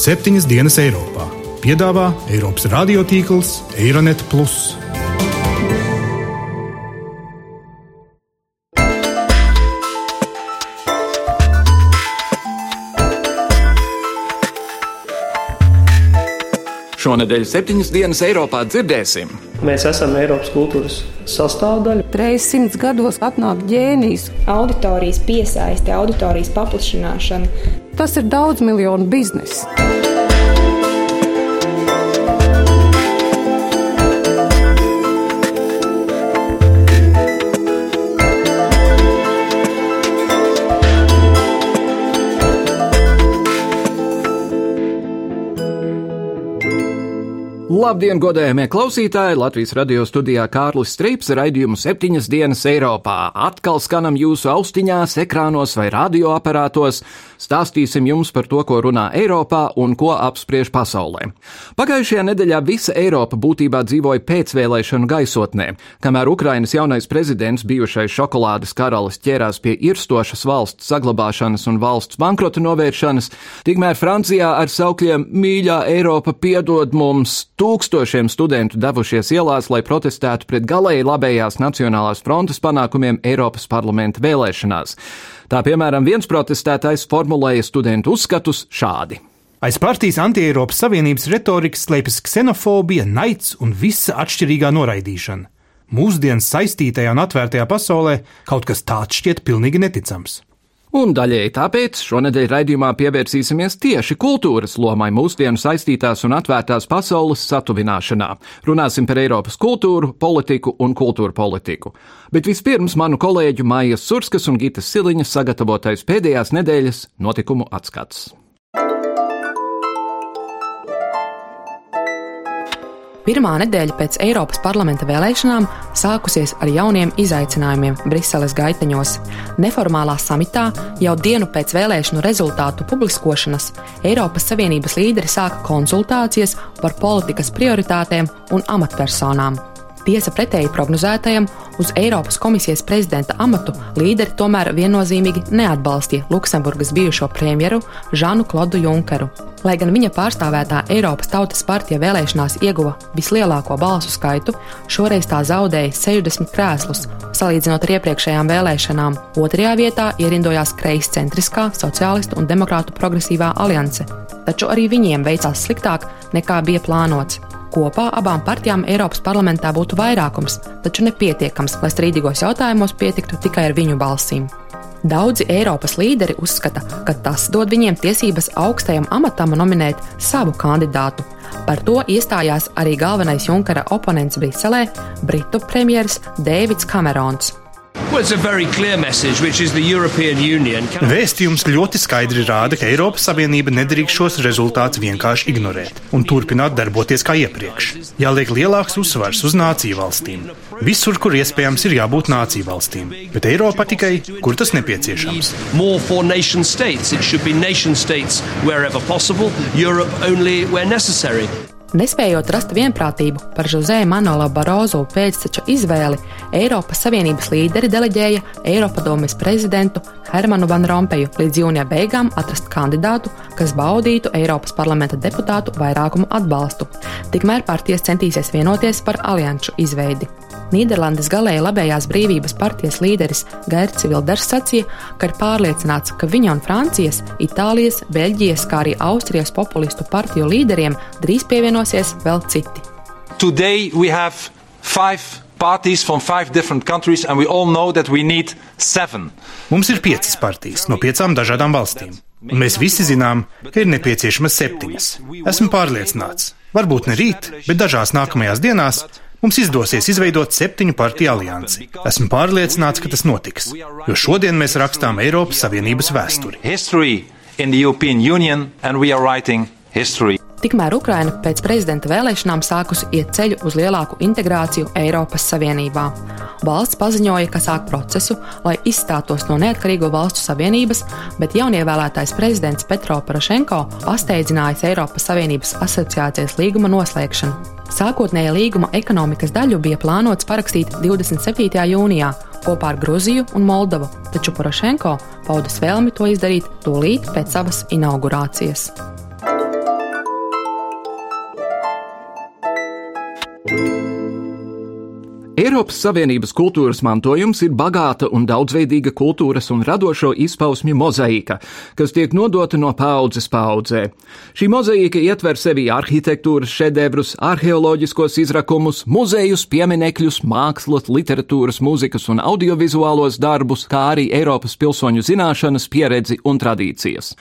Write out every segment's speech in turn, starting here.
septiņas dienas Eiropā. Piedāvā Eiropas radiotīkls Eironet. Šonadēļ septiņas dienas Eiropā dzirdēsim. Mēs esam Eiropas kultūras sastāvdaļa. Reizes simts gados atnāk ģēnijs. Auditorijas piesaiste, auditorijas paplašināšana. Tas ir daudz miljonu bizness. Labdien, godējamie klausītāji! Latvijas radio studijā Kārlis Streips raidījumu septiņas dienas Eiropā. Atkal skanam jūsu austiņās, ekrānos vai radioaparātos. Stāstīsim jums par to, ko runā Eiropā un ko apspriež pasaulē. Pagājušajā nedēļā visa Eiropa būtībā dzīvoja pēcvēlēšanu gaisotnē. Kamēr Ukrainas jaunais prezidents, bijušais šokolādes karalis, ķērās pie irstošas valsts saglabāšanas un valsts bankrota novēršanas, tikmēr Francijā ar saukļiem Mīļā Eiropa piedod mums! Tūkstošiem studentu devušies ielās, lai protestētu pret galēji labējās Nacionālās frontes panākumiem Eiropas parlamenta vēlēšanās. Tā piemēram, viens protestētājs formulēja studentu uzskatus šādi. Aiz partijas anti-Eiropas Savienības retorikas slēpjas ksenofobija, naids un visa atšķirīgā noraidīšana. Mūsdienas saistītajā un atvērtajā pasaulē kaut kas tāds šķiet pilnīgi neticams. Un daļēji tāpēc šonadēļ raidījumā pievērsīsimies tieši kultūras lomai mūsdienu saistītās un atvērtās pasaules satuvināšanā. Runāsim par Eiropas kultūru, politiku un kultūra politiku. Bet vispirms manu kolēģu Mājas Surskas un Gitas Siliņas sagatavotais pēdējās nedēļas notikumu atskats. Pirmā nedēļa pēc Eiropas parlamenta vēlēšanām sākusies ar jauniem izaicinājumiem Briseles gaiteņos. Neformālā samitā jau dienu pēc vēlēšanu rezultātu publiskošanas Eiropas Savienības līderi sāka konsultācijas par politikas prioritātēm un amatpersonām. Tiesa pretēji prognozētajam uz Eiropas komisijas prezidenta amatu līderi tomēr viennozīmīgi neatbalstīja Luksemburgas bijušo premjeru Žanu Klodu Junkeru. Lai gan viņa pārstāvētā Eiropas Tautas partija vēlēšanās ieguva vislielāko balsu skaitu, šoreiz tā zaudēja 60 krēslus, salīdzinot ar iepriekšējām vēlēšanām. Otrajā vietā ierindojās kreiscentriskā sociālistu un demokrātu progresīvā alianse, taču arī viņiem veicās sliktāk nekā bija plānots. Kopā abām partijām Eiropas parlamentā būtu vairākums, taču nepietiekams, lai strīdīgos jautājumos pietiktu tikai ar viņu balsīm. Daudzi Eiropas līderi uzskata, ka tas dod viņiem tiesības augstajam amatam nominēt savu kandidātu. Par to iestājās arī galvenais Junkara oponents Briselē - Britu premjerministrs Dēvids Kamerons. Vēstījums ļoti skaidri rāda, ka Eiropas Savienība nedrīkst šos rezultātus vienkārši ignorēt un turpināt darboties kā iepriekš. Jāliek lielāks uzsvars uz nāciju valstīm. Visur, kur iespējams, ir jābūt nāciju valstīm, bet Eiropa tikai, kur tas nepieciešams. Nespējot rast vienprātību par Jose Manuela Barozo pēcteča izvēli, Eiropas Savienības līderi deleģēja Eiropadomes prezidentu Hermanu Van Rompeju līdz jūnija beigām atrast kandidātu, kas baudītu Eiropas parlamenta deputātu vairākumu atbalstu. Tikmēr partijas centīsies vienoties par alianšu izveidi. Nīderlandes galēji labējās brīvības partijas līderis Gerts Vilders sacīja, ka ir pārliecināts, ka viņa un Francijas, Itālijas, Beļģijas, kā arī Austrijas populistu partiju līderiem drīz pievienosies vēl citi. Today we have five parties from five different countries, and we all know that we need seven. Mums ir piecas partijas no piecām dažādām valstīm. Un mēs visi zinām, ka ir nepieciešamas septiņas. Esmu pārliecināts, varbūt ne rīt, bet dažās nākamajās dienās Mums izdosies izveidot septiņu partiju aliansi. Esmu pārliecināts, ka tas notiks, jo šodien mēs rakstām Eiropas Savienības vēsturi. Tikmēr Ukraina pēc prezidenta vēlēšanām sākusi iet ceļu uz lielāku integrāciju Eiropas Savienībā. Valsts paziņoja, ka sāk procesu, lai izstātos no neatkarīgo valstu savienības, bet jaunievēlētais prezidents Petro Porošenko pasteidzinājis Eiropas Savienības asociācijas līguma noslēgšanu. Sākotnējā līguma ekonomikas daļu bija plānots parakstīt 27. jūnijā kopā ar Gruziju un Moldovu, taču Porošenko paudis vēlmi to izdarīt tūlīt pēc savas inaugurācijas. Eiropas Savienības kultūras mantojums ir bagāta un daudzveidīga kultūras un radošo izpausmju mozaīka, kas tiek nodota no paudzes paudzē. Šī mozaīka ietver sevi arhitektūras šedevrus, arheoloģiskos izrakumus, muzejus, pieminekļus, mākslas, literatūras, mūzikas un audiovizuālos darbus, kā arī Eiropas pilsoņu zināšanas, pieredzi un tradīcijas.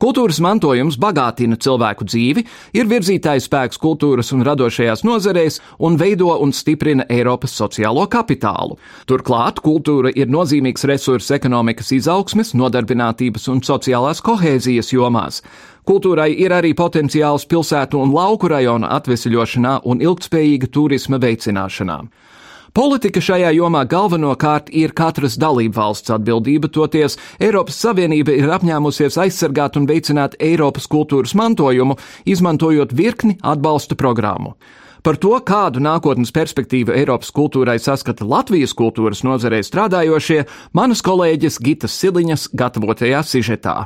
Kultūras mantojums bagātina cilvēku dzīvi, ir virzītājs spēks kultūras un radošajās nozarēs un veido un stiprina Eiropas sociālo kapitālu. Turklāt kultūra ir nozīmīgs resurs ekonomikas izaugsmes, nodarbinātības un sociālās kohēzijas jomās. Kultūrai ir arī potenciāls pilsētu un lauku rajonu atvesļošanā un ilgtspējīga turisma veicināšanā. Politika šajā jomā galvenokārt ir katras dalību valsts atbildība, toties Eiropas Savienība ir apņēmusies aizsargāt un veicināt Eiropas kultūras mantojumu, izmantojot virkni atbalsta programmu. Par to, kādu nākotnes perspektīvu Eiropas kultūrai saskata Latvijas kultūras nozarē strādājošie, manas kolēģis Gitas Siliņas gatavotajā sižetā.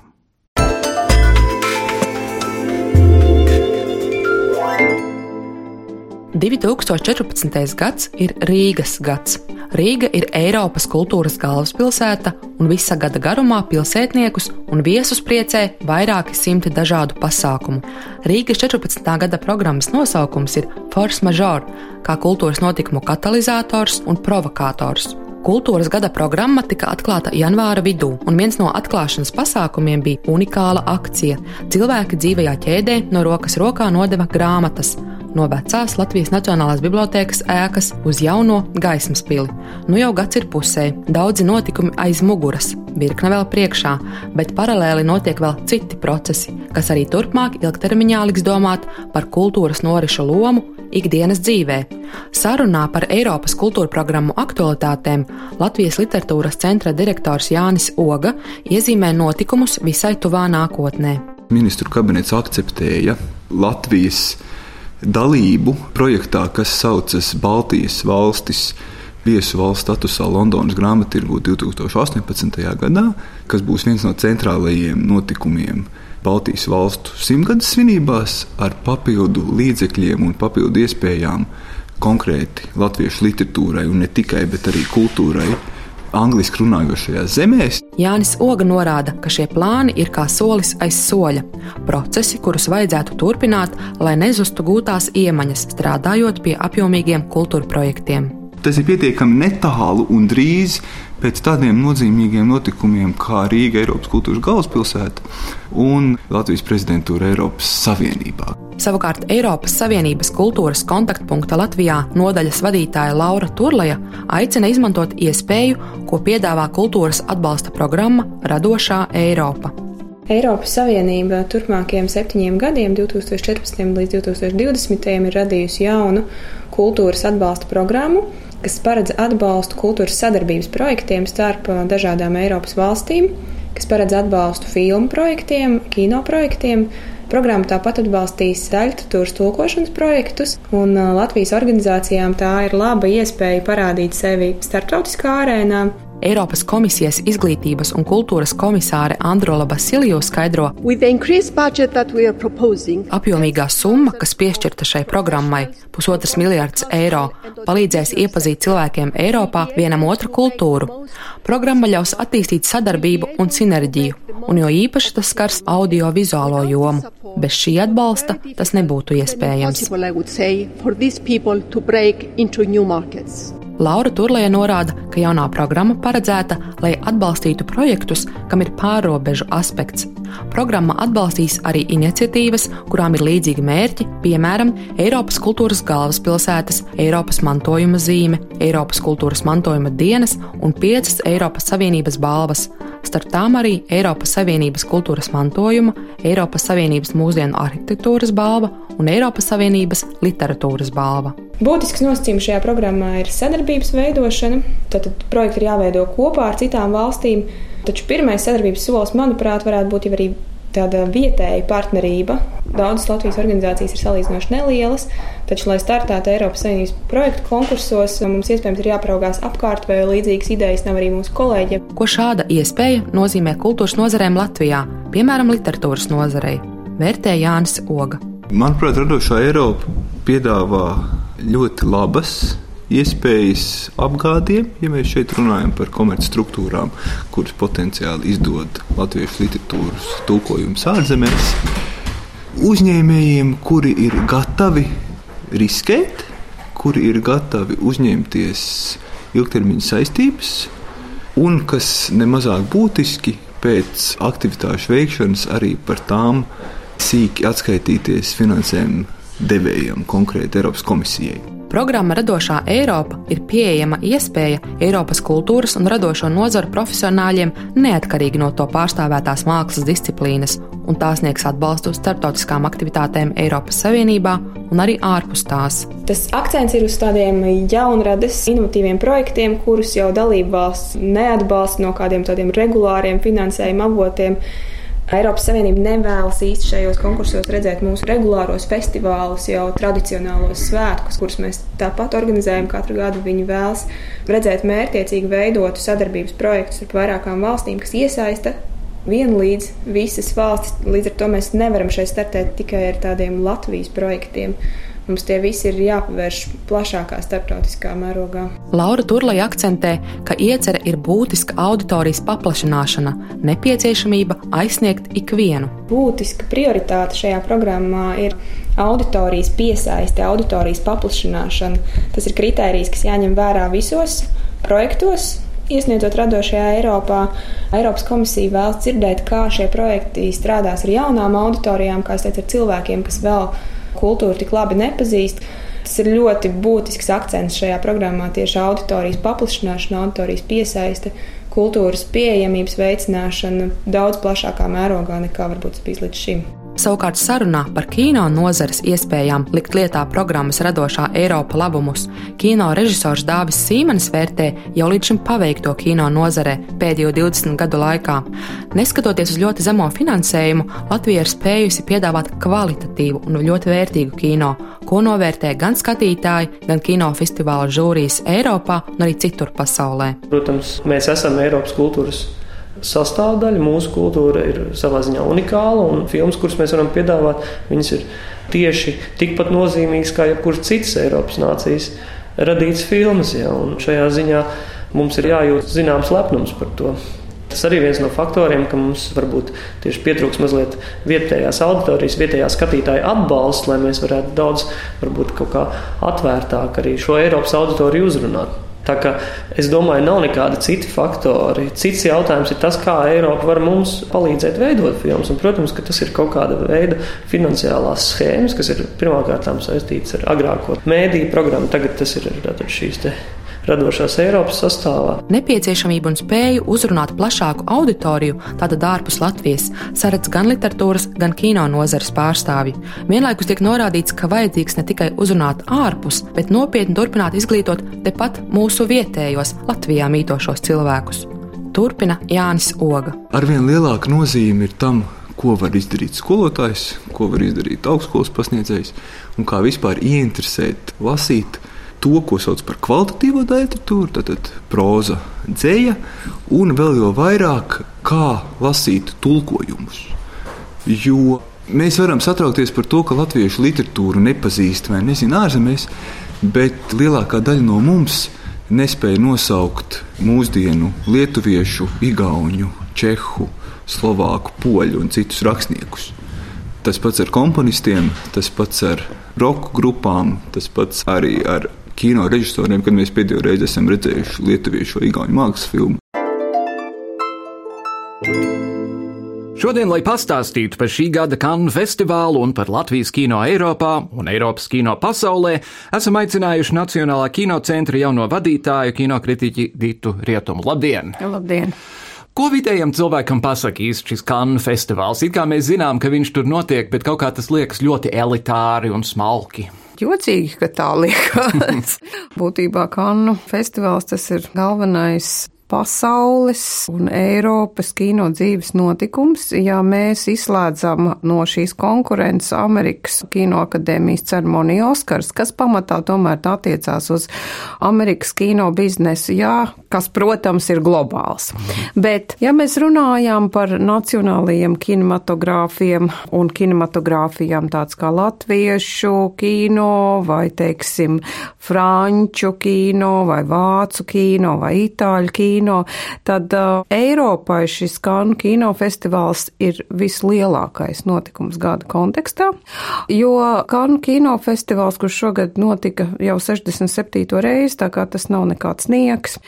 2014. gads ir Rīgas gads. Rīga ir Eiropas kultūras galvaspilsēta, un visa gada garumā pilsētniekus un viesus priecē vairāki simti dažādu pasākumu. Rīgas 14. gada programmas nosaukums ir Force Majeure, kā kultūras notikumu katalizators un provokators. Kultūras gada programma tika atklāta janvāra vidū, un viens no atklāšanas pasākumiem bija unikāla akcija. Cilvēki dzīvajā ķēdē no rokas rokā nodeva grāmatas no vecās Latvijas Nacionālās bibliotēkas ēkas uz jauno gaismas pili. Nu jau gads ir pusē, daudzi notikumi aiz muguras, virkne vēl priekšā, bet paralēli notiek vēl citi procesi, kas arī turpmāk ilgtermiņā liks domāt par kultūras norišu lomu ikdienas dzīvē. Sarunā par Eiropas kultūra programmu aktualitātēm Latvijas literatūras centra direktors Jānis Oga iezīmē notikumus visai tuvā nākotnē. Ministru kabinets akceptēja Latvijas dalību projektā, kas saucas Baltijas valstis viesu valsts statusā Londonas grāmattirgu 2018. gadā, kas būs viens no centrālajiem notikumiem Baltijas valstu simtgades svinībās ar papildu līdzekļiem un papildu iespējām konkrēti latviešu literatūrai un ne tikai, bet arī kultūrai angliski runājošajās zemēs. Jānis Oga norāda, ka šie plāni ir kā solis aiz soļa. Procesi, kurus vajadzētu turpināt, lai nezustu gūtās iemaņas, strādājot pie apjomīgiem kultūra projektiem. Tas ir pietiekami netālu un drīz pēc tādiem nozīmīgiem notikumiem kā Rīga, Eiropas kultūras galvaspilsēta un Latvijas prezidentūra Eiropas Savienībā. Savukārt Eiropas Savienības kultūras kontaktpunkta Latvijā nodaļas vadītāja Laura Turleja aicina izmantot iespēju, ko piedāvā kultūras atbalsta programma Radošā Eiropa. Eiropas Savienība turpmākajiem septiņiem gadiem, 2014. līdz 2020. ir radījusi jaunu kultūras atbalsta programmu, kas paredz atbalstu kultūras sadarbības projektiem starp dažādām Eiropas valstīm, kas paredz atbalstu filmu projektiem, kino projektiem, Programma tāpat atbalstīs daļtūras tulkošanas projektus, un Latvijas organizācijām tā ir laba iespēja parādīt sevi starptautiskā arēnā. Eiropas komisijas izglītības un kultūras komisāre Androla Basilio skaidro, apjomīgā summa, kas piešķirta šai programmai, pusotras miljards eiro, palīdzēs iepazīt cilvēkiem Eiropā vienam otru kultūru. Programma ļaus attīstīt sadarbību un sinerģiju, un jo īpaši tas skars audio-vizuālo jomu. Bez šī atbalsta tas nebūtu iespējams. Laura Turlēja norāda, ka jaunā programma paredzēta, lai atbalstītu projektus, kam ir pārobežu aspekts. Programma atbalstīs arī iniciatīvas, kurām ir līdzīgi mērķi, piemēram, Eiropas kultūras galvaspilsētas, Eiropas mantojuma zīme, Eiropas kultūras mantojuma dienas un piecas Eiropas Savienības balvas. Starp tām arī Eiropas Savienības kultūras mantojuma, Eiropas Savienības mūsdienu arhitektūras balva un Eiropas Savienības literatūras balva. Būtisks nosacījums šajā programmā ir sadarbības veidošana. Tad projekti ir jāveido kopā ar citām valstīm. Taču pirmais sadarbības solis, manuprāt, varētu būt arī tāda vietēja partnerība. Daudzas Latvijas organizācijas ir salīdzinoši nelielas, taču, lai startētu Eiropas Savienības projektu konkursos, mums iespējams ir jāpraugās apkārt, vai līdzīgas idejas nav arī mūsu kolēģiem. Ko šāda iespēja nozīmē kultūras nozarēm Latvijā, piemēram, literatūras nozarei, vērtē Jānis Oga. Manuprāt, radošā Eiropa piedāvā ļoti labas iespējas apgādiem, ja mēs šeit runājam par komercstruktūrām, kuras potenciāli izdod latviešu literatūras tulkojumus ārzemēs. Uzņēmējiem, kuri ir gatavi riskēt, kuri ir gatavi uzņemties ilgtermiņa saistības, un kas nemazāk būtiski pēc aktivitāšu veikšanas arī par tām sīki atskaitīties finansējumu devējiem, konkrēti Eiropas komisijai. Programma Radošā Eiropa ir pieejama iespēja Eiropas kultūras un radošo nozaru profesionāļiem neatkarīgi no to pārstāvētās mākslas disciplīnas, un tās sniegs atbalstu starptautiskām aktivitātēm Eiropas Savienībā un arī ārpus tās. Tas akcents ir uz tādiem jaunradas, innovatīviem projektiem, kurus jau dalībvalsts neatbalsta no kādiem tādiem regulāriem finansējuma avotiem. Eiropas Savienība nevēlas īsti šajos konkursos redzēt mūsu regulāros festivālus, jau tradicionālos svētkus, kurus mēs tāpat organizējam katru gadu. Viņi vēlas redzēt mērķiecīgi veidotu sadarbības projektus ar vairākām valstīm, kas iesaista vienlīdz visas valstis. Līdz ar to mēs nevaram šeit startēt tikai ar tādiem Latvijas projektiem. Mums tie visi ir jāpavērš plašākā starptautiskā mērogā. Laura Turlai akcentē, ka iecerē ir būtiska auditorijas paplašināšana, nepieciešamība aizsniegt ikvienu. Būtiska prioritāte šajā programmā ir auditorijas piesaiste, auditorijas paplašināšana. Tas ir kritērijs, kas jāņem vērā visos projektos, Iesniedzot radošajā Eiropā, Eiropas komisija vēlas dzirdēt, kā šie projekti strādās ar jaunām auditorijām, kā es teicu, ar cilvēkiem, kas vēl kultūru tik labi nepazīst. Tas ir ļoti būtisks akcents šajā programmā tieši auditorijas paplašināšana, auditorijas piesaiste, kultūras pieejamības veicināšana daudz plašākā mērogā nekā varbūt tas bijis līdz šim. Savukārt sarunā par kino nozares iespējām likt lietā programmas radošā Eiropa labumus, kino režisors Dāvis Sīmanis vērtē jau līdz šim paveikto kino nozarē pēdējo 20 gadu laikā. Neskatoties uz ļoti zemo finansējumu, Latvija ir spējusi piedāvāt kvalitatīvu un ļoti vērtīgu kino, ko novērtē gan skatītāji, gan kinofestivāla žūrijas Eiropā un arī citur pasaulē. Protams, mēs esam Eiropas kultūras sastāvdaļa. Mūsu kultūra ir savā ziņā unikāla, un filmas, kuras mēs varam piedāvāt, viņas ir tieši tikpat nozīmīgas kā jebkuras citas Eiropas nācijas radītas filmas. Ja, šajā ziņā mums ir jājūt zināms lepnums par to. Tas arī viens no faktoriem, ka mums varbūt tieši pietrūks mazliet vietējās auditorijas, vietējā skatītāja atbalsts, lai mēs varētu daudz, varbūt kaut kā atvērtāk arī šo Eiropas auditoriju uzrunāt. Tā kā es domāju, nav nekādi citi faktori. Cits jautājums ir tas, kā Eiropa var mums palīdzēt veidot filmas. Un, protams, ka tas ir kaut kāda veida finansiālās schēmas, kas ir pirmkārt saistītas ar agrāko mēdīju programmu. Tagad tas ir šīs radošās Eiropas sastāvā. Nepieciešamību un spēju uzrunāt plašāku auditoriju, tātad ārpus Latvijas, saredz gan literatūras, gan kino nozares pārstāvji. Vienlaikus tiek norādīts, ka vajadzīgs ne tikai uzrunāt ārpus, bet nopietni turpināt izglītot tepat mūsu vietējos, Latvijā mītošos cilvēkus. Turpina Jānis Oga. Arvien lielāka nozīme ir tam, ko var izdarīt skolotājs, ko var izdarīt augstskolas pasniedzējs un kā vispār ieinteresēt, lasīt to, ko sauc par kvalitatīvo literatūru, tad proza, dzēja, un vēl jau vairāk, kā lasīt tulkojumus. Jo mēs varam satraukties par to, ka latviešu literatūru nepazīst vai nezina ārzemēs, bet lielākā daļa no mums nespēja nosaukt mūsdienu lietuviešu, igauņu, čehu, slovāku, poļu un citus rakstniekus. Tas pats ar komponistiem, tas pats ar roka grupām, tas pats arī ar kino režisoriem, kad mēs pēdējo reizi esam redzējuši lietuviešu vai igauņu mākslas filmu. Šodien, lai pastāstītu par šī gada Cannes festivālu un par Latvijas kino Eiropā un Eiropas kino pasaulē, esam aicinājuši Nacionālā kinocentra jauno vadītāju, kinokritiķi Ditu Rietumu. Labdien! Labdien! Ko vidējam cilvēkam pasakīs šis Cannes festivāls? It kā mēs zinām, ka viņš tur notiek, bet kaut kā tas liekas ļoti elitāri un smalki. Jocīgi, ka tā liekas. Būtībā Kannu festivāls tas ir galvenais pasaules un Eiropas kino dzīves notikums, ja mēs izslēdzam no šīs konkurences Amerikas Kinoakadēmijas ceremoniju Oskars, kas pamatā tomēr attiecās uz Amerikas kino biznesu, jā, kas, protams, ir globāls. Bet, ja mēs runājam par nacionālajiem kinematogrāfiem un kinematogrāfijām tāds kā latviešu kino vai, teiksim, franču kino vai vācu kino vai itāļu kino, kino, tad uh, Eiropai šis Kanu kinofestivāls ir vislielākais notikums gada kontekstā, jo Kanu kinofestivāls, kurš šogad notika jau 67. reizi, tā kā tas nav nekāds nieks,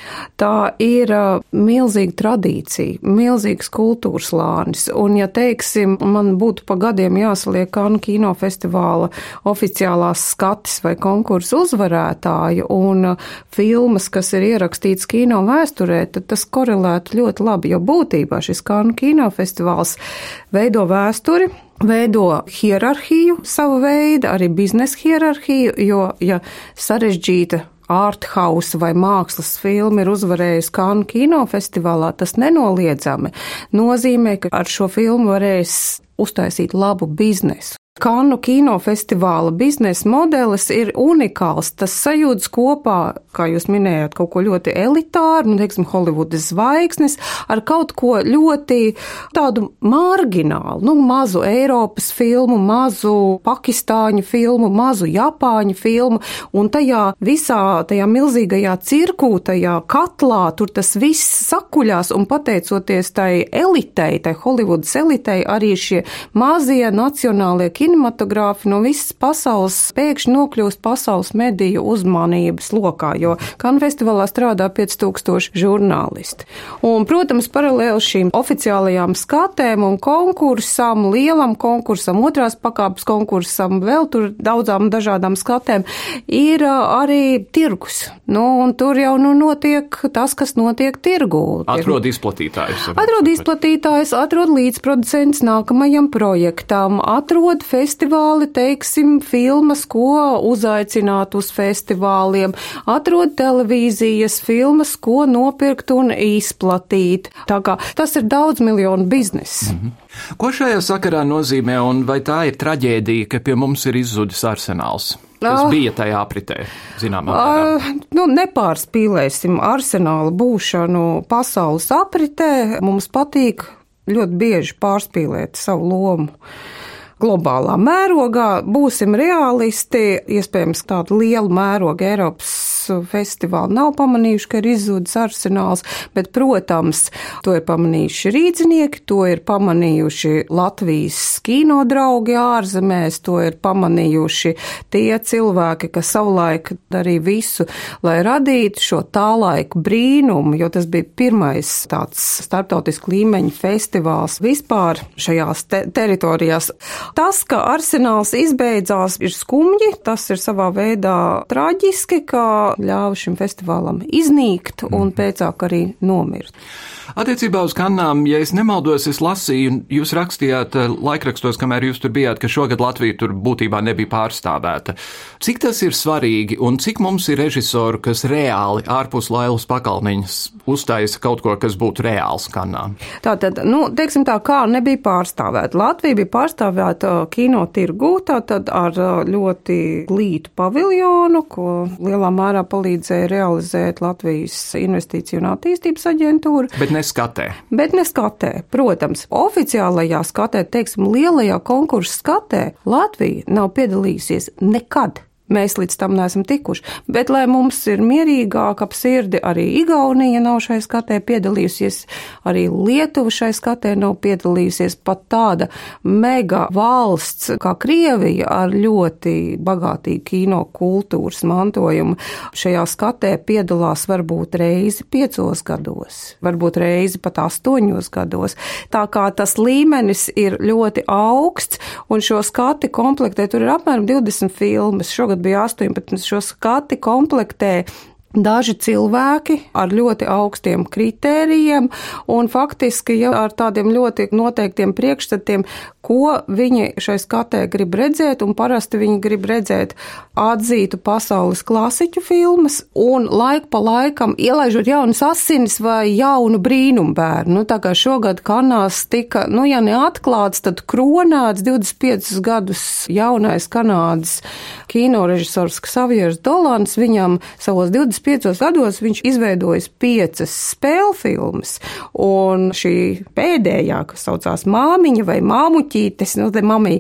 tā ir uh, milzīga tradīcija, milzīgs kultūras lānis, un ja teiksim, man būtu pa gadiem jāsaliek Kanu kinofestivāla oficiālās skatis vai konkursu uzvarētāju un uh, filmas, kas ir ierakstīts kino vēsturē, tad tas korelētu ļoti labi, jo būtībā šis Kānu kinofestivāls veido vēsturi, veido hierarhiju savu veidu, arī biznesa hierarhiju, jo, ja sarežģīta ārthouse vai mākslas filma ir uzvarējusi Kānu kinofestivālā, tas nenoliedzami nozīmē, ka ar šo filmu varēs uztaisīt labu biznesu. Kanu kinofestivāla biznesa modelis ir unikāls. Tas sajūtas kopā, kā jūs minējāt, kaut ko ļoti elitāru, nu, teiksim, Holivudas zvaigznes, ar kaut ko ļoti tādu marginālu, nu, mazu Eiropas filmu, mazu Pakistāņu filmu, mazu Japāņu filmu, un tajā visā tajā milzīgajā cirkū, tajā katlā, tur tas viss sakuļās, un pateicoties tai elitei, tai Holivudas elitei, arī šie mazie nacionālie kinofestivāli kinematogrāfi no visas pasaules pēkšņi nokļūst pasaules mediju uzmanības lokā, jo Kanu festivālā strādā 5000 žurnālisti. Un, protams, paralēli šīm oficiālajām skatēm un konkursam, lielam konkursam, otrās pakāpes konkursam, vēl tur daudzām dažādām skatēm, ir arī tirgus. Nu, un tur jau nu, notiek tas, kas notiek tirgū. Atrod izplatītājus. Atrod izplatītājus, atrod līdzproducents nākamajam projektam, atrod festivāli, teiksim, filmas, ko uzaicināt uz festivāliem, atrod televīzijas filmas, ko nopirkt un izplatīt. Tā kā tas ir daudz miljonu bizness. Mm -hmm. Ko šajā sakarā nozīmē, un vai tā ir traģēdija, ka pie mums ir izzudis arsenāls? Kas uh, bija tajā apritē, zināmā mērā? Uh, nu, nepārspīlēsim arsenāla būšanu pasaules apritē. Mums patīk ļoti bieži pārspīlēt savu lomu globālā mērogā. Būsim realisti, iespējams, tādu lielu mērogu Eiropas festivāli nav pamanījuši, ka ir izzudis arsenāls, bet, protams, to ir pamanījuši rīdzinieki, to ir pamanījuši Latvijas kino draugi ārzemēs, to ir pamanījuši tie cilvēki, kas savulaik darīja visu, lai radītu šo tā laiku brīnumu, jo tas bija pirmais tāds starptautisku līmeņa festivāls vispār šajās te teritorijās. Tas, ka arsenāls izbeidzās, ir skumji, tas ir savā veidā traģiski, ka ļāva šim festivālam iznīkt un mhm. pēcāk arī nomirt. Attiecībā uz kanām, ja es nemaldos, es lasīju, jūs rakstījāt eh, laikrakstos, kamēr jūs tur bijāt, ka šogad Latvija tur būtībā nebija pārstāvēta. Cik tas ir svarīgi un cik mums ir režisoru, kas reāli ārpus Lailas pakalniņas uztaisa kaut ko, kas būtu reāls kanā? Tātad, nu, teiksim tā, kā nebija pārstāvēta. Latvija bija pārstāvēta kino tirgū, tātad ar ļoti glītu paviljonu, ko lielā mērā palīdzēja realizēt Latvijas investīciju un attīstības aģentūra. Bet neskatē. Bet neskatē, protams. Oficiālajā skatē, teiksim, lielajā konkursu skatē Latvija nav piedalījusies nekad. Mēs līdz tam neesam tikuši. Bet, lai mums ir mierīgāk ap sirdi, arī Igaunija nav šai skatē piedalījusies, arī Lietuva šai skatē nav piedalījusies. Pat tāda mega valsts kā Krievija ar ļoti bagātīgu kino kultūras mantojumu šajā skatē piedalās varbūt reizi piecos gados, varbūt reizi pat astoņos gados. Tā kā tas līmenis ir ļoti augsts, un šo skati komplektē tur ir apmēram 20 filmas. Šogad bija 18 šo skati komplektē daži cilvēki ar ļoti augstiem kritērijiem un faktiski jau ar tādiem ļoti noteiktiem priekšstatiem, ko viņi šai skatē grib redzēt, un parasti viņi grib redzēt atzītu pasaules klasiķu filmas un laiku pa laikam ielaižot jaunas asinis vai jaunu brīnumbērnu. Nu, tā kā šogad Kanās tika, nu, ja neatklāts, tad kronēts 25 gadus jaunais Kanādas kino režisors Xaviers Dolans, viņam savos 25 piecos gados viņš izveidojis piecas spēļu filmas, un šī pēdējā, kas saucās Māmiņa vai Māmuķītes, nu, te mamī,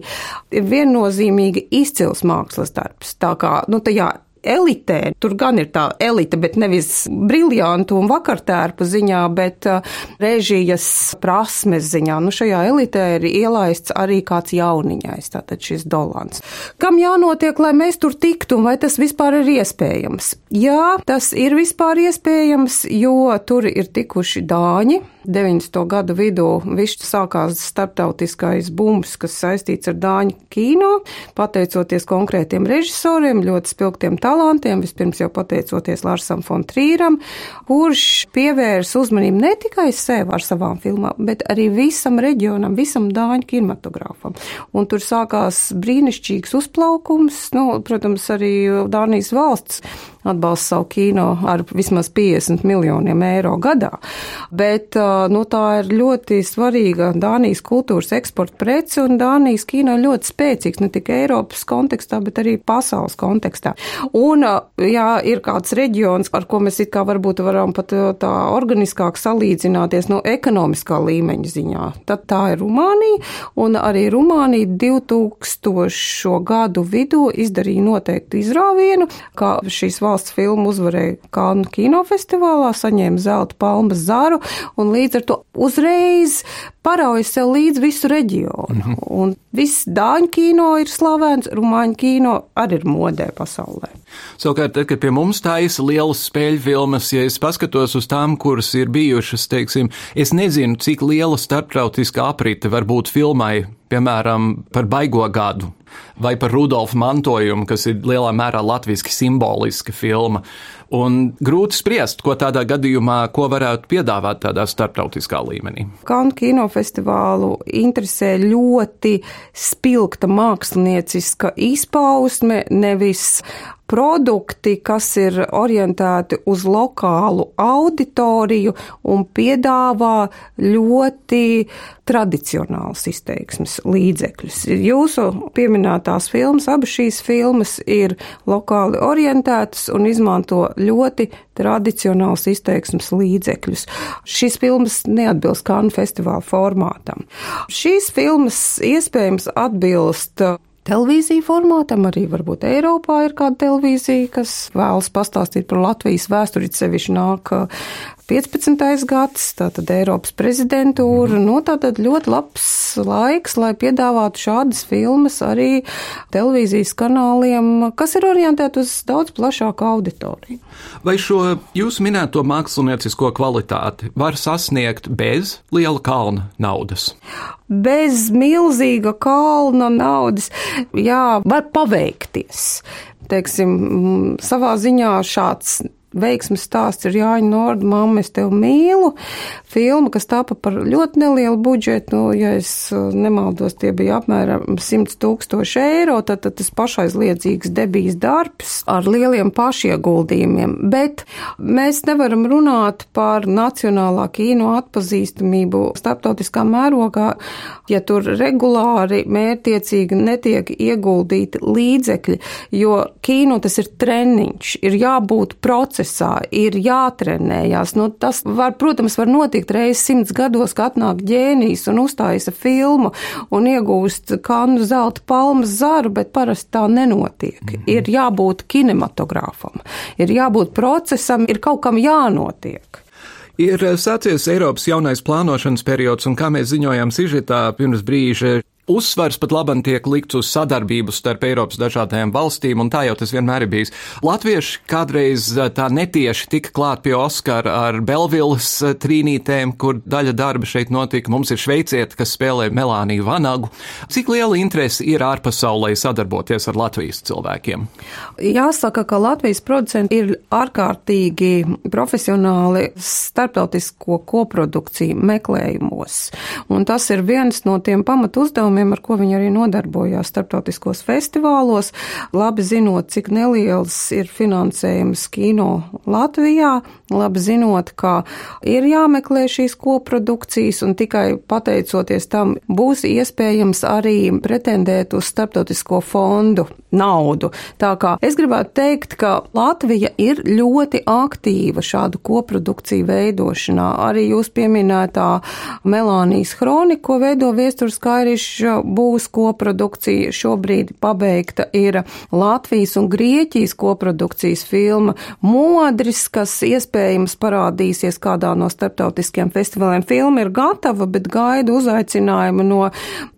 ir viennozīmīgi izcils mākslas darbs. Tā kā, nu, tajā elitē. Tur gan ir tā elite, bet nevis briljantu un vakartērpu ziņā, bet uh, režijas prasmes ziņā. Nu, šajā elitē ir ielaists arī kāds jauniņais, tātad šis dolans. Kam jānotiek, lai mēs tur tiktu, un vai tas vispār ir iespējams? Jā, tas ir vispār iespējams, jo tur ir tikuši dāņi, 90. gadu vidū viss sākās starptautiskais bums, kas saistīts ar dāņu kino, pateicoties konkrētiem režisoriem, ļoti spilgtiem talantiem, vispirms jau pateicoties Larsam Fontrīram, kurš pievērs uzmanību ne tikai sev ar savām filmām, bet arī visam reģionam, visam dāņu kinematogrāfam. Un tur sākās brīnišķīgs uzplaukums, nu, protams, arī Dānijas valsts atbalsta savu kino ar vismaz 50 miljoniem eiro gadā. Bet nu, tā ir ļoti svarīga Dānijas kultūras eksporta prece, un Dānijas kino ir ļoti spēcīgs ne tikai Eiropas kontekstā, bet arī pasaules kontekstā. Un, ja ir kāds reģions, ar ko mēs it kā varbūt varam pat tā organiskāk salīdzināties no ekonomiskā līmeņa ziņā, tad tā ir Rumānija, un arī Rumānija 2000. gadu vidū izdarīja noteiktu izrāvienu, ka šīs valsts filma uzvarēja Kānu kinofestivālā, saņēma zelta palmas zaru, un līdz ar to uzreiz parauja sev līdz visu reģionu. Mm -hmm. Un viss dāņu kino ir slavens, rumāņu kino arī ir modē pasaulē. Savukārt, tad, kad pie mums taisa lielas spēļu filmas, ja es paskatos uz tām, kuras ir bijušas, teiksim, es nezinu, cik liela starptautiskā aprite var būt filmai, piemēram, par baigo gadu vai par Rudolfu mantojumu, kas ir lielā mērā latviešu simboliska filma. Un grūti spriest, ko tādā gadījumā, ko varētu piedāvāt tādā starptautiskā līmenī. Kanu kinofestivālu interesē ļoti spilgta mākslinieciska izpausme, nevis produkti, kas ir orientēti uz lokālu auditoriju un piedāvā ļoti tradicionāls izteiksmes līdzekļus. Jūsu pieminētās filmas, abas šīs filmas ir lokāli orientētas un izmanto ļoti tradicionāls izteiksmes līdzekļus. Šīs filmas neatbilst Kānu festivāla formātam. Šīs filmas iespējams atbilst televīzija formātam, arī varbūt Eiropā ir kāda televīzija, kas vēlas pastāstīt par Latvijas vēsturi, sevišķi nāk 15. gads, tātad Eiropas prezidentūra, nu tātad ļoti labs laiks, lai piedāvātu šādas filmas arī televīzijas kanāliem, kas ir orientēti uz daudz plašāku auditoriju. Vai šo jūsu minēto māksliniecisko kvalitāti var sasniegt bez liela kalna naudas? Bez milzīga kalna naudas, jā, var paveikties teiksim, savā ziņā šāds veiksmes stāsts ir Jāņa Norda, mamma, es tevi mīlu. Filma, kas tapa par ļoti nelielu budžetu, nu, ja es uh, nemaldos, tie bija apmēram 100 tūkstoši eiro, tad, tad tas pašaizliedzīgs debijas darbs ar lieliem pašieguldījumiem. Bet mēs nevaram runāt par nacionālā kino atpazīstamību starptautiskā mērogā, ja tur regulāri, mērtiecīgi netiek ieguldīti līdzekļi, jo kino tas ir treniņš, ir jābūt procesam procesā ir jātrenējās. Nu, tas, var, protams, var notikt reizes simts gados, kad atnāk ģēnijs un uzstājas filmu un iegūst kanu zelta palmas zaru, bet parasti tā nenotiek. Mm -hmm. Ir jābūt kinematogrāfam, ir jābūt procesam, ir kaut kam jānotiek. Ir sācies Eiropas jaunais plānošanas periods, un kā mēs ziņojām sižetā pirms brīža, uzsvars pat labam tiek likts uz sadarbību starp Eiropas dažādajām valstīm, un tā jau tas vienmēr ir bijis. Latvieši kādreiz eh, tā netieši tika klāt pie Oskara ar Belvilas eh, trīnītēm, kur daļa darba šeit notika. Mums ir šveicieti, kas spēlē Melāniju Vanagu. Cik liela interese ir ārpasaulē sadarboties ar Latvijas cilvēkiem? Jāsaka, ka Latvijas producenti ir ārkārtīgi profesionāli starptautisko koprodukciju meklējumos. Un tas ir viens no tiem pamatu uzdevumiem, ar ko viņi arī nodarbojās starptautiskos festivālos, labi zinot, cik neliels ir finansējums kino Latvijā, labi zinot, ka ir jāmeklē šīs koprodukcijas un tikai pateicoties tam būs iespējams arī pretendēt uz starptautisko fondu naudu. Tā kā es gribētu teikt, ka Latvija ir ļoti aktīva šādu koprodukciju veidošanā. Arī jūs pieminētā Melānijas hronika, ko veido Viesturs Kairišs, būs koprodukcija. Šobrīd pabeigta ir Latvijas un Grieķijas koprodukcijas filma Modris, kas iespējams parādīsies kādā no starptautiskiem festivāliem. Filma ir gatava, bet gaida uzaicinājumu no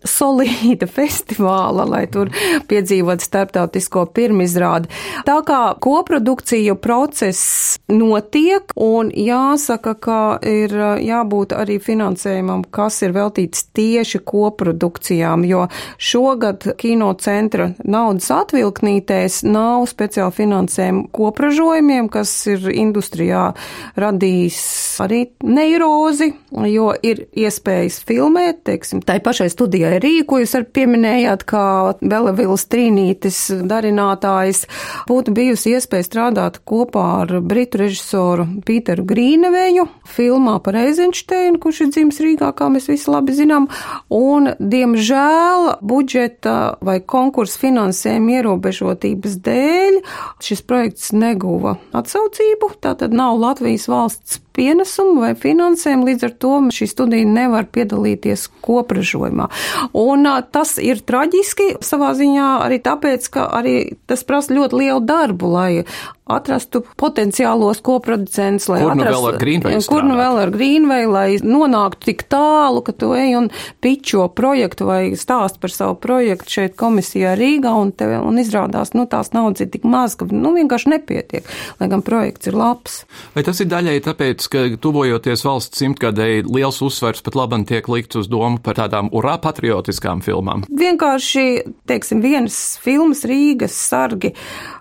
solīda festivāla, lai tur piedzīvot starptautisko pirmizrādi. Tā kā koprodukciju process notiek, un jāsaka, ka ir jābūt arī finansējumam, kas ir veltīts tieši koprodukcijām, jo šogad kino centra naudas atvilknītēs nav speciāli finansējumu kopražojumiem, kas ir industrijā radījis arī neirozi, jo ir iespējas filmēt, teiksim, tai pašai studijai Rīga, ko jūs arī pieminējāt, kā Belavils Trīnītis darinātājs, būtu bijusi iespēja strādāt kopā ar britu režisoru Pīteru Grīneveju filmā par Eizenšteinu, kurš ir dzimis Rīgā, kā mēs visi labi zinām, un, diemžēl, budžeta vai konkursu finansējuma ierobežotības dēļ šis projekts neguva atsaucību, tātad nav Latvijas valsts pienesumu vai finansējumu, līdz ar to šī studija nevar piedalīties kopražojumā. Un tas ir traģiski savā ziņā arī tāpēc, ka arī tas prasa ļoti lielu darbu, lai atrastu potenciālos koproducentus, lai kur nu atrastu, vēl ar Greenway, kur nu vēl ar Greenway, lai nonāktu tik tālu, ka tu ej un pičo projektu vai stāst par savu projektu šeit komisijā Rīgā un, te, un izrādās, nu tās naudas ir tik maz, ka nu vienkārši nepietiek, lai gan projekts ir labs. Vai tas ir daļai tāpēc, ka tuvojoties valsts simtgadēji liels uzsvers pat labam tiek likts uz domu par tādām urā patriotiskām filmām? Vienkārši, teiksim, vienas filmas Rīgas sargi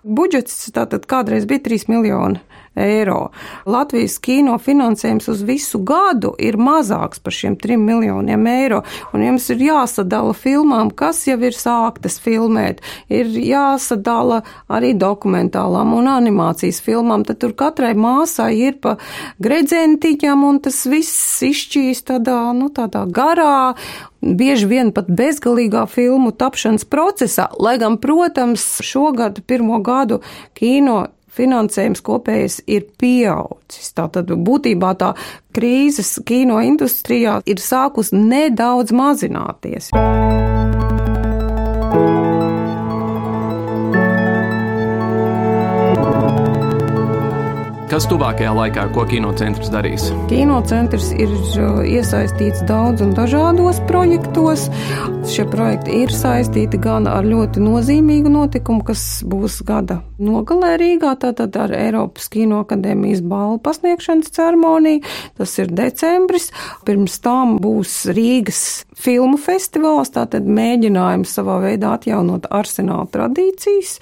budžets tātad kādreiz bija 3 miljoni eiro. Latvijas kino finansējums uz visu gadu ir mazāks par šiem 3 miljoniem eiro, un jums ir jāsadala filmām, kas jau ir sāktas filmēt, ir jāsadala arī dokumentālām un animācijas filmām, tad tur katrai māsai ir pa gredzentiņam, un tas viss izšķīs tādā, nu, tādā garā, bieži vien pat bezgalīgā filmu tapšanas procesā, lai gan, protams, šogad pirmo gadu kino finansējums kopējais ir pieaudzis. Tātad būtībā tā krīzes kino industrijā ir sākus nedaudz mazināties. Kas tuvākajā laikā, ko kinocentrs darīs? Kinocentrs ir iesaistīts daudz un dažādos projektos. Šie projekti ir saistīti gan ar ļoti nozīmīgu notikumu, kas būs gada nogalē Rīgā, tātad ar Eiropas Kino akadēmijas balvu pasniegšanas ceremoniju. Tas ir decembris. Pirms tam būs Rīgas filmu festivāls, tātad mēģinājums savā veidā atjaunot arsenāla tradīcijas.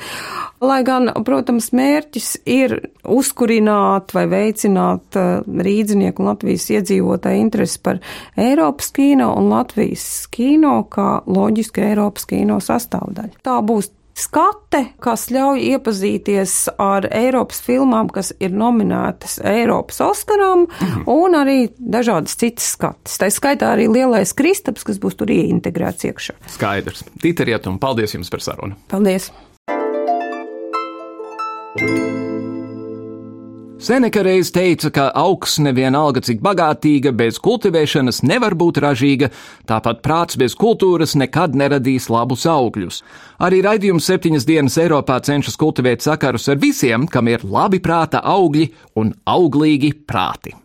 Lai gan, protams, mērķis ir uzkurināt vai veicināt uh, rīdzinieku un Latvijas iedzīvotāju interesi par Eiropas kino un Latvijas kino kā loģiska Eiropas kino sastāvdaļa. Tā būs skate, kas ļauj iepazīties ar Eiropas filmām, kas ir nominētas Eiropas Oskaram, mhm. un arī dažādas citas skates. Tā skaitā arī lielais kristaps, kas būs tur ieintegrēts iekšā. Skaidrs. Tīteriet un paldies jums par sarunu. Paldies! Seneka reiz teica, ka augsne vienalga cik bagātīga, bez kultivēšanas nevar būt ražīga, tāpat prāts bez kultūras nekad neradīs labus augļus. Arī raidījums septiņas dienas Eiropā cenšas kultivēt sakarus ar visiem, kam ir labi prāta augļi un auglīgi prāti.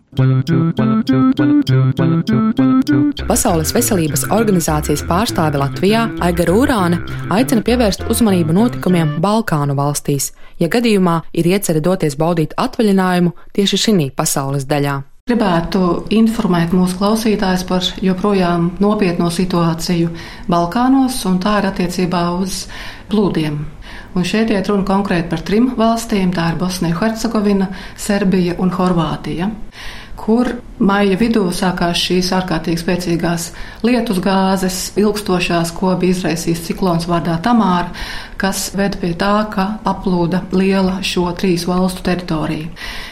Pasaules veselības organizācijas pārstāve Latvijā Aiga Rūrāne aicina pievērst uzmanību notikumiem Balkānu valstīs, ja gadījumā ir iecerē doties baudīt atvaļinājumu tieši šī pasaules daļā. Gribētu informēt mūsu klausītājus par joprojām nopietno situāciju Balkānos, un tā ir attiecībā uz plūdiem. Un šeit iet runa konkrēti par trim valstīm - tā ir Bosnija, Hercegovina, Serbija un Horvātija kur maija vidū sākās šīs ārkārtīgi spēcīgās lietus gāzes, ilgstošās, ko bija izraisījis ciklons vārdā Tamāra, kas ved pie tā, ka aplūda liela šo trīs valstu teritorija.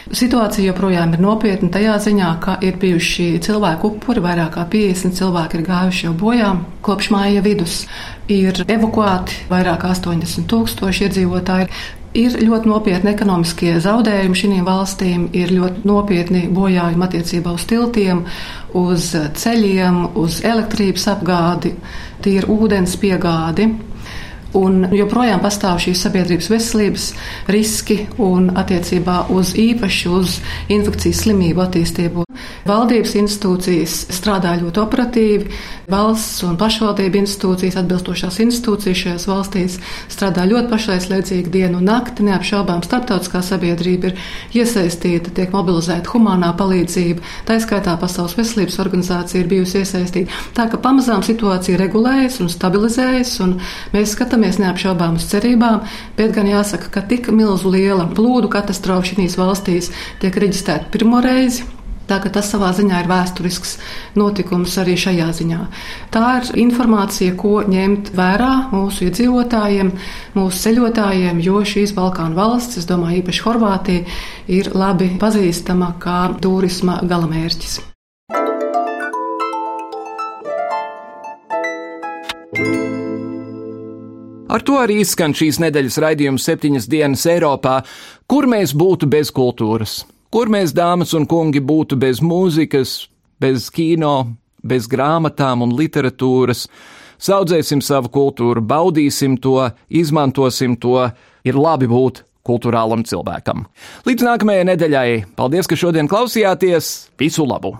Situācija joprojām ir nopietna tajā ziņā, ka ir bijuši cilvēku upuri, vairāk kā 50 cilvēki ir gājuši jau bojā kopš māja vidus. Ir evakuēti vairāk kā 80 tūkstoši iedzīvotāji. Ir ļoti nopietni ekonomiskie zaudējumi šīm valstīm, ir ļoti nopietni bojājumi attiecībā uz tiltiem, uz ceļiem, uz elektrības apgādi, tīru ūdens piegādi. Un joprojām pastāv šīs sabiedrības veselības riski un attiecībā uz īpaši uz infekcijas slimību attīstību. Valdības institūcijas strādā ļoti operatīvi, valsts un pašvaldību institūcijas, atbilstošās institūcijas šajās valstīs strādā ļoti pašaizliedzīgi dienu un nakti. Neapšaubām starptautiskā sabiedrība ir iesaistīta, tiek mobilizēta humanā palīdzība, tā skaitā Pasaules veselības organizācija ir bijusi iesaistīta. Tā ka pamazām situācija regulējas un stabilizējas, un mēs skatāmies neapšaubām uz cerībām, bet gan jāsaka, ka tik milzu liela plūdu katastrofa šīs valstīs tiek reģistrēta pirmo reizi. Tā ka tas savā ziņā ir vēsturisks notikums arī šajā ziņā. Tā ir informācija, ko ņemt vērā mūsu iedzīvotājiem, mūsu ceļotājiem, jo šīs Balkānu valsts, es domāju, īpaši Horvātija, ir labi pazīstama kā turisma galamērķis. Ar to arī izskan šīs nedēļas raidījums septiņas dienas Eiropā, kur mēs būtu bez kultūras. Kur mēs, dāmas un kungi, būtu bez mūzikas, bez kino, bez grāmatām un literatūras? Saudzēsim savu kultūru, baudīsim to, izmantosim to, ir labi būt kultūrālam cilvēkam. Līdz nākamajai nedēļai, paldies, ka šodien klausījāties! Visu labu!